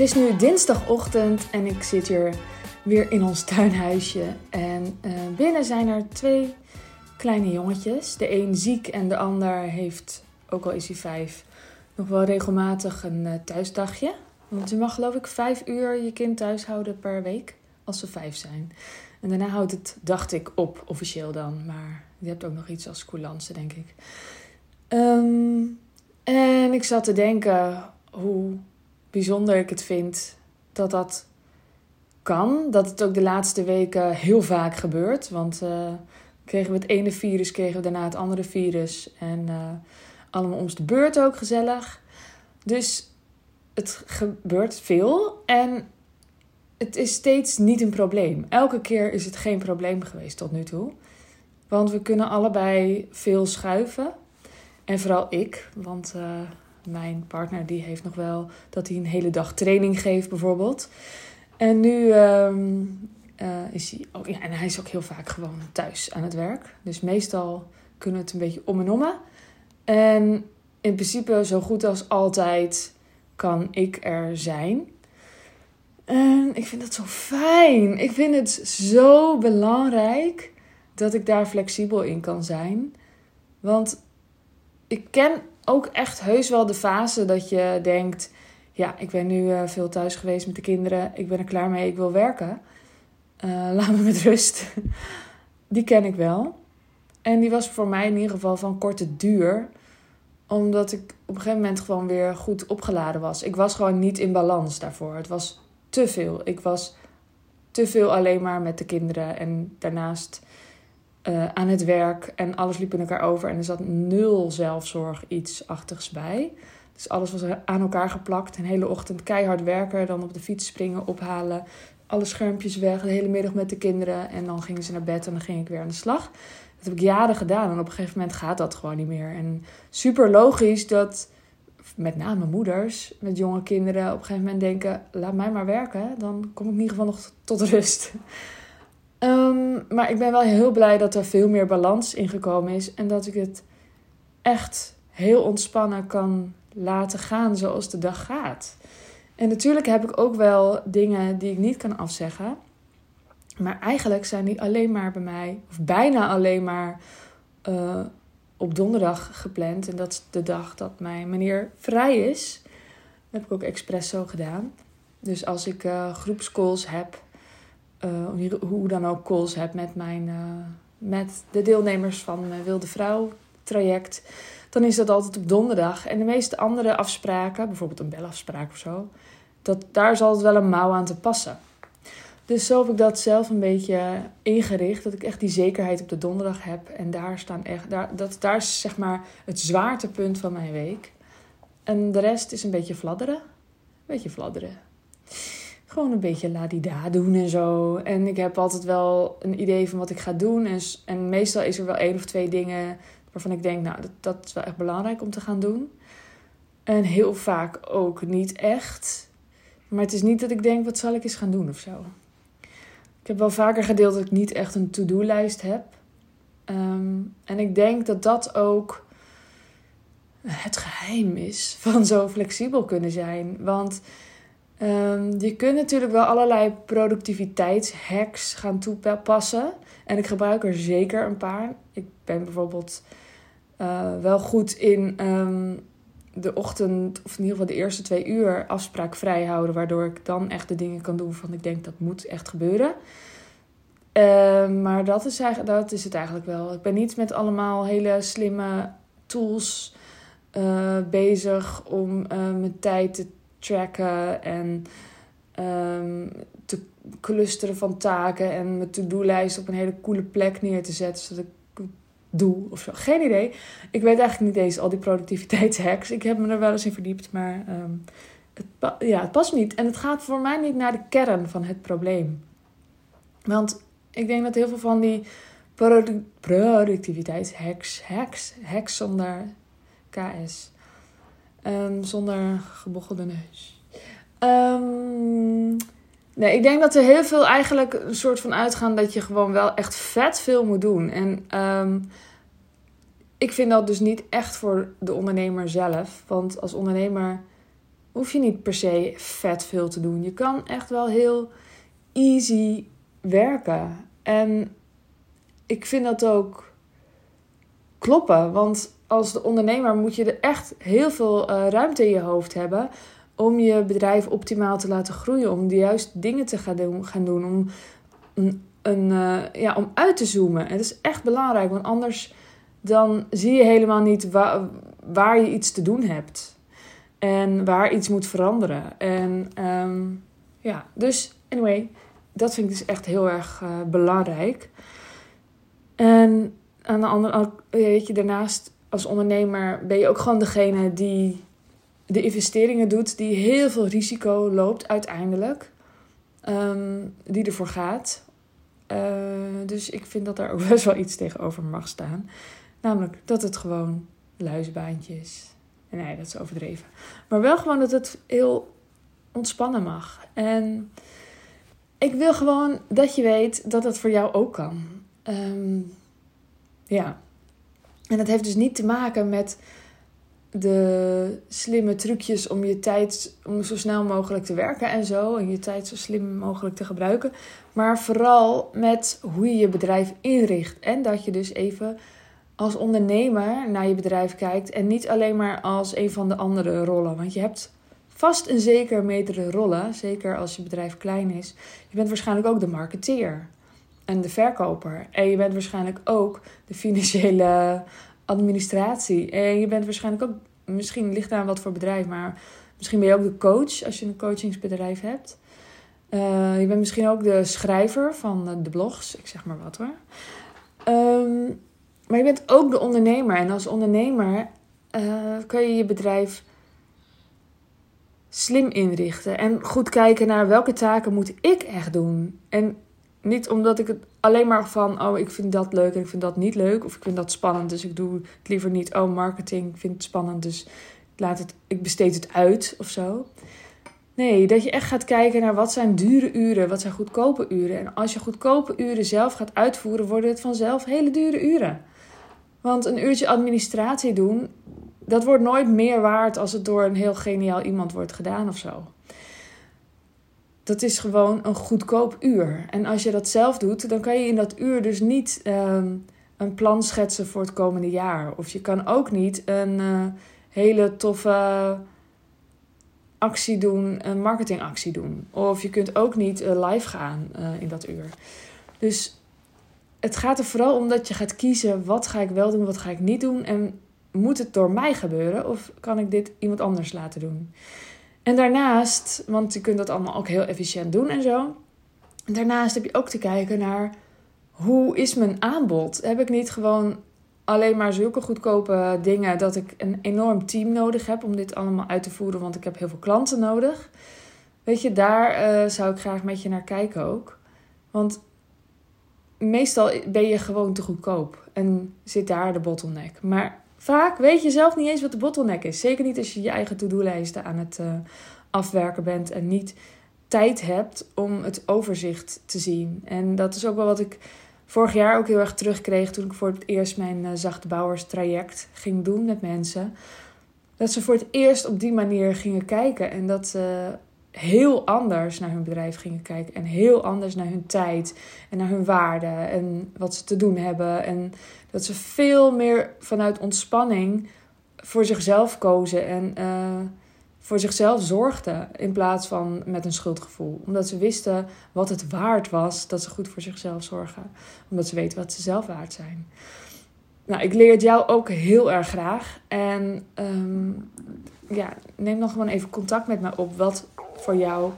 Het is nu dinsdagochtend en ik zit hier weer in ons tuinhuisje. En uh, binnen zijn er twee kleine jongetjes. De een ziek en de ander heeft, ook al is hij vijf, nog wel regelmatig een uh, thuisdagje. Want je mag geloof ik vijf uur je kind thuis houden per week als ze vijf zijn. En daarna houdt het, dacht ik, op officieel dan. Maar je hebt ook nog iets als coulance, denk ik. Um, en ik zat te denken hoe bijzonder ik het vind dat dat kan. Dat het ook de laatste weken heel vaak gebeurt. Want uh, kregen we het ene virus, kregen we daarna het andere virus. En uh, allemaal om de beurt ook gezellig. Dus het gebeurt veel. En het is steeds niet een probleem. Elke keer is het geen probleem geweest tot nu toe. Want we kunnen allebei veel schuiven. En vooral ik, want uh, mijn partner die heeft nog wel dat hij een hele dag training geeft bijvoorbeeld. En nu um, uh, is hij ook, ja, en hij is ook heel vaak gewoon thuis aan het werk. Dus meestal kunnen we het een beetje om en om. En in principe zo goed als altijd kan ik er zijn. En ik vind dat zo fijn. Ik vind het zo belangrijk dat ik daar flexibel in kan zijn. Want ik ken ook echt heus wel de fase dat je denkt: ja, ik ben nu uh, veel thuis geweest met de kinderen, ik ben er klaar mee, ik wil werken. Uh, laat me met rust. die ken ik wel. En die was voor mij in ieder geval van korte duur, omdat ik op een gegeven moment gewoon weer goed opgeladen was. Ik was gewoon niet in balans daarvoor. Het was te veel. Ik was te veel alleen maar met de kinderen en daarnaast uh, aan het werk en alles liep in elkaar over en er zat nul zelfzorg iets achtigs bij. Dus alles was aan elkaar geplakt. Een hele ochtend keihard werken, dan op de fiets springen, ophalen, alle schermpjes weg, de hele middag met de kinderen en dan gingen ze naar bed en dan ging ik weer aan de slag. Dat heb ik jaren gedaan en op een gegeven moment gaat dat gewoon niet meer. En super logisch dat met name moeders met jonge kinderen op een gegeven moment denken: laat mij maar werken, dan kom ik in ieder geval nog tot rust. Um, maar ik ben wel heel blij dat er veel meer balans in gekomen is. En dat ik het echt heel ontspannen kan laten gaan zoals de dag gaat. En natuurlijk heb ik ook wel dingen die ik niet kan afzeggen. Maar eigenlijk zijn die alleen maar bij mij, of bijna alleen maar uh, op donderdag gepland. En dat is de dag dat mijn meneer vrij is. Dat heb ik ook expres zo gedaan. Dus als ik uh, groepscalls heb uh, hoe dan ook calls heb met, mijn, uh, met de deelnemers van mijn Wilde Vrouw traject, dan is dat altijd op donderdag. En de meeste andere afspraken, bijvoorbeeld een belafspraak of zo, dat, daar zal het wel een mouw aan te passen. Dus zo heb ik dat zelf een beetje ingericht. Dat ik echt die zekerheid op de donderdag heb. En daar staan echt. Daar, dat, daar is zeg maar het zwaartepunt van mijn week. En de rest is een beetje fladderen. Een beetje fladderen gewoon een beetje ladida doen en zo. En ik heb altijd wel een idee van wat ik ga doen. En, en meestal is er wel één of twee dingen waarvan ik denk, nou, dat, dat is wel echt belangrijk om te gaan doen. En heel vaak ook niet echt. Maar het is niet dat ik denk, wat zal ik eens gaan doen of zo. Ik heb wel vaker gedeeld dat ik niet echt een to-do-lijst heb. Um, en ik denk dat dat ook het geheim is van zo flexibel kunnen zijn. Want Um, je kunt natuurlijk wel allerlei productiviteitshacks gaan toepassen. En ik gebruik er zeker een paar. Ik ben bijvoorbeeld uh, wel goed in um, de ochtend, of in ieder geval de eerste twee uur, afspraak vrij houden. Waardoor ik dan echt de dingen kan doen van ik denk dat moet echt gebeuren. Uh, maar dat is, eigenlijk, dat is het eigenlijk wel. Ik ben niet met allemaal hele slimme tools uh, bezig om uh, mijn tijd te tracken en um, te clusteren van taken en mijn to-do-lijst op een hele coole plek neer te zetten, zodat ik doe of zo. Geen idee. Ik weet eigenlijk niet eens al die productiviteitshacks. Ik heb me er wel eens in verdiept, maar um, het, ja, het past niet. En het gaat voor mij niet naar de kern van het probleem. Want ik denk dat heel veel van die produ productiviteitshacks, hacks, hacks zonder KS, Um, zonder gebochelde neus. Um, nee, ik denk dat er heel veel eigenlijk een soort van uitgaan dat je gewoon wel echt vet veel moet doen. En um, ik vind dat dus niet echt voor de ondernemer zelf. Want als ondernemer hoef je niet per se vet veel te doen. Je kan echt wel heel easy werken. En ik vind dat ook kloppen. Want als de ondernemer moet je er echt heel veel eh, ruimte in je hoofd hebben om je bedrijf optimaal te laten groeien, om de juiste dingen te gaan doen, gaan doen om, een, eh, ja, om uit te zoomen. En dat is echt belangrijk, want anders dan zie je helemaal niet waar, waar je iets te doen hebt en waar iets moet veranderen. En ehm, ja, dus anyway, dat vind ik dus echt heel erg uh, belangrijk. En aan de andere, weet je, daarnaast als ondernemer ben je ook gewoon degene die de investeringen doet, die heel veel risico loopt uiteindelijk. Um, die ervoor gaat. Uh, dus ik vind dat daar ook best wel iets tegenover mag staan. Namelijk dat het gewoon luisbaantje is. Nee, dat is overdreven. Maar wel gewoon dat het heel ontspannen mag. En ik wil gewoon dat je weet dat het voor jou ook kan. Um, ja. En dat heeft dus niet te maken met de slimme trucjes om je tijd om zo snel mogelijk te werken en zo. En je tijd zo slim mogelijk te gebruiken. Maar vooral met hoe je je bedrijf inricht. En dat je dus even als ondernemer naar je bedrijf kijkt. En niet alleen maar als een van de andere rollen. Want je hebt vast en zeker meerdere rollen. Zeker als je bedrijf klein is. Je bent waarschijnlijk ook de marketeer. En de verkoper. En je bent waarschijnlijk ook de financiële administratie. En je bent waarschijnlijk ook, misschien ligt daar wat voor bedrijf, maar misschien ben je ook de coach als je een coachingsbedrijf hebt. Uh, je bent misschien ook de schrijver van de blogs, ik zeg maar wat hoor. Um, maar je bent ook de ondernemer. En als ondernemer uh, kan je je bedrijf slim inrichten. En goed kijken naar welke taken moet ik echt doen. En niet omdat ik het alleen maar van, oh, ik vind dat leuk en ik vind dat niet leuk. Of ik vind dat spannend, dus ik doe het liever niet. Oh, marketing, ik vind het spannend, dus ik, laat het, ik besteed het uit of zo. Nee, dat je echt gaat kijken naar wat zijn dure uren, wat zijn goedkope uren. En als je goedkope uren zelf gaat uitvoeren, worden het vanzelf hele dure uren. Want een uurtje administratie doen, dat wordt nooit meer waard als het door een heel geniaal iemand wordt gedaan of zo dat is gewoon een goedkoop uur. En als je dat zelf doet, dan kan je in dat uur dus niet ehm, een plan schetsen voor het komende jaar. Of je kan ook niet een eh, hele toffe actie doen, een marketingactie doen. Of je kunt ook niet uh, live gaan uh, in dat uur. Dus het gaat er vooral om dat je gaat kiezen: wat ga ik wel doen, wat ga ik niet doen. En moet het door mij gebeuren of kan ik dit iemand anders laten doen? En daarnaast, want je kunt dat allemaal ook heel efficiënt doen en zo. Daarnaast heb je ook te kijken naar hoe is mijn aanbod? Heb ik niet gewoon alleen maar zulke goedkope dingen dat ik een enorm team nodig heb om dit allemaal uit te voeren, want ik heb heel veel klanten nodig. Weet je, daar uh, zou ik graag met je naar kijken ook. Want meestal ben je gewoon te goedkoop en zit daar de bottleneck. Maar Vaak weet je zelf niet eens wat de bottleneck is. Zeker niet als je je eigen to-do-lijsten aan het uh, afwerken bent en niet tijd hebt om het overzicht te zien. En dat is ook wel wat ik vorig jaar ook heel erg terugkreeg toen ik voor het eerst mijn uh, zachte bouwers traject ging doen met mensen. Dat ze voor het eerst op die manier gingen kijken en dat ze heel anders naar hun bedrijf gingen kijken en heel anders naar hun tijd en naar hun waarden en wat ze te doen hebben en dat ze veel meer vanuit ontspanning voor zichzelf kozen en uh, voor zichzelf zorgden. In plaats van met een schuldgevoel. Omdat ze wisten wat het waard was dat ze goed voor zichzelf zorgen. Omdat ze weten wat ze zelf waard zijn. Nou, ik leer het jou ook heel erg graag. En um, ja, neem dan gewoon even contact met mij op. Wat voor jou,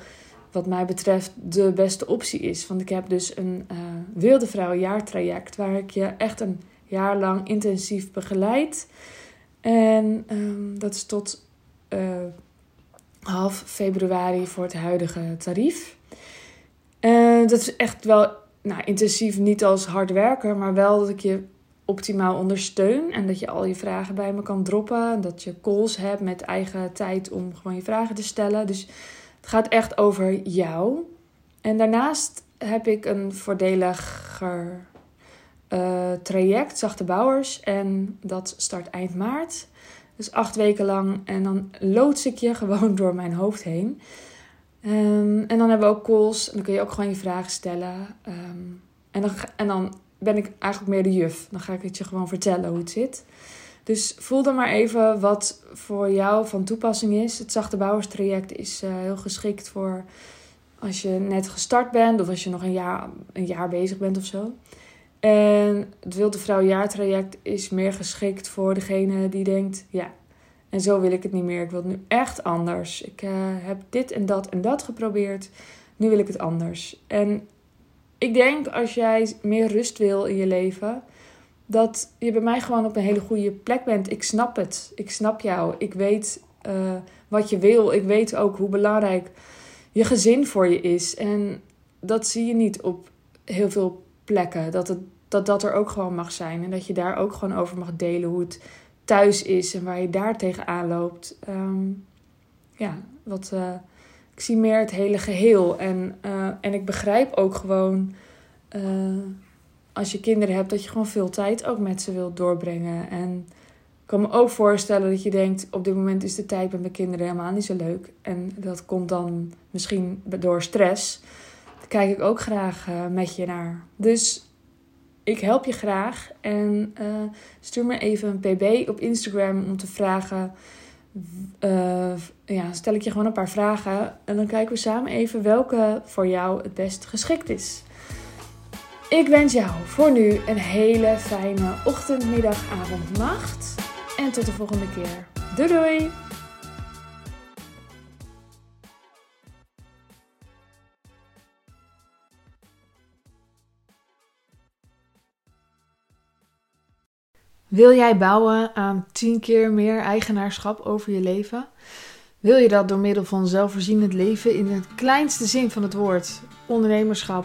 wat mij betreft, de beste optie is. Want ik heb dus een uh, wilde vrouw jaartraject. Waar ik je echt een jaar lang intensief begeleid. En um, dat is tot uh, half februari voor het huidige tarief. En dat is echt wel nou, intensief, niet als hard werken, maar wel dat ik je optimaal ondersteun. En dat je al je vragen bij me kan droppen. Dat je calls hebt met eigen tijd om gewoon je vragen te stellen. Dus het gaat echt over jou. En daarnaast heb ik een voordeliger uh, traject, Zachte Bouwers. En dat start eind maart. Dus acht weken lang. En dan loods ik je gewoon door mijn hoofd heen. Ehm, en dan hebben we ook calls. En dan kun je ook gewoon je vragen stellen. Ehm, en, dan, en dan ben ik eigenlijk meer de juf. Dan ga ik het je gewoon vertellen hoe het zit. Dus voel dan maar even wat voor jou van toepassing is. Het zachte bouwerstraject is uh, heel geschikt voor als je net gestart bent of als je nog een jaar, een jaar bezig bent of zo. En het Wilde Vrouw jaartraject is meer geschikt voor degene die denkt: ja, en zo wil ik het niet meer. Ik wil het nu echt anders. Ik uh, heb dit en dat en dat geprobeerd. Nu wil ik het anders. En ik denk als jij meer rust wil in je leven, dat je bij mij gewoon op een hele goede plek bent. Ik snap het. Ik snap jou. Ik weet uh, wat je wil. Ik weet ook hoe belangrijk je gezin voor je is. En dat zie je niet op heel veel plekken. Dat, het, dat dat er ook gewoon mag zijn. En dat je daar ook gewoon over mag delen hoe het thuis is en waar je daar tegenaan loopt. Ehm, ja, wat, uh, ik zie meer het hele geheel. En, uh, en ik begrijp ook gewoon als je kinderen hebt, dat je gewoon veel tijd ook met ze wilt doorbrengen. En ik kan me ook voorstellen dat je denkt: op dit moment is de tijd met mijn kinderen helemaal niet zo leuk. En dat komt dan misschien door stress. Daar kijk ik ook graag met je naar. Dus ik help je graag. En uh, stuur me even een pb op Instagram om te vragen. Uh, ja, stel ik je gewoon een paar vragen. En dan kijken we samen even welke voor jou het best geschikt is. Ik wens jou voor nu een hele fijne ochtend, middag, avond, nacht. En tot de volgende keer. Doei doei! Wil jij bouwen aan 10 keer meer eigenaarschap over je leven? Wil je dat door middel van zelfvoorzienend leven in het kleinste zin van het woord, ondernemerschap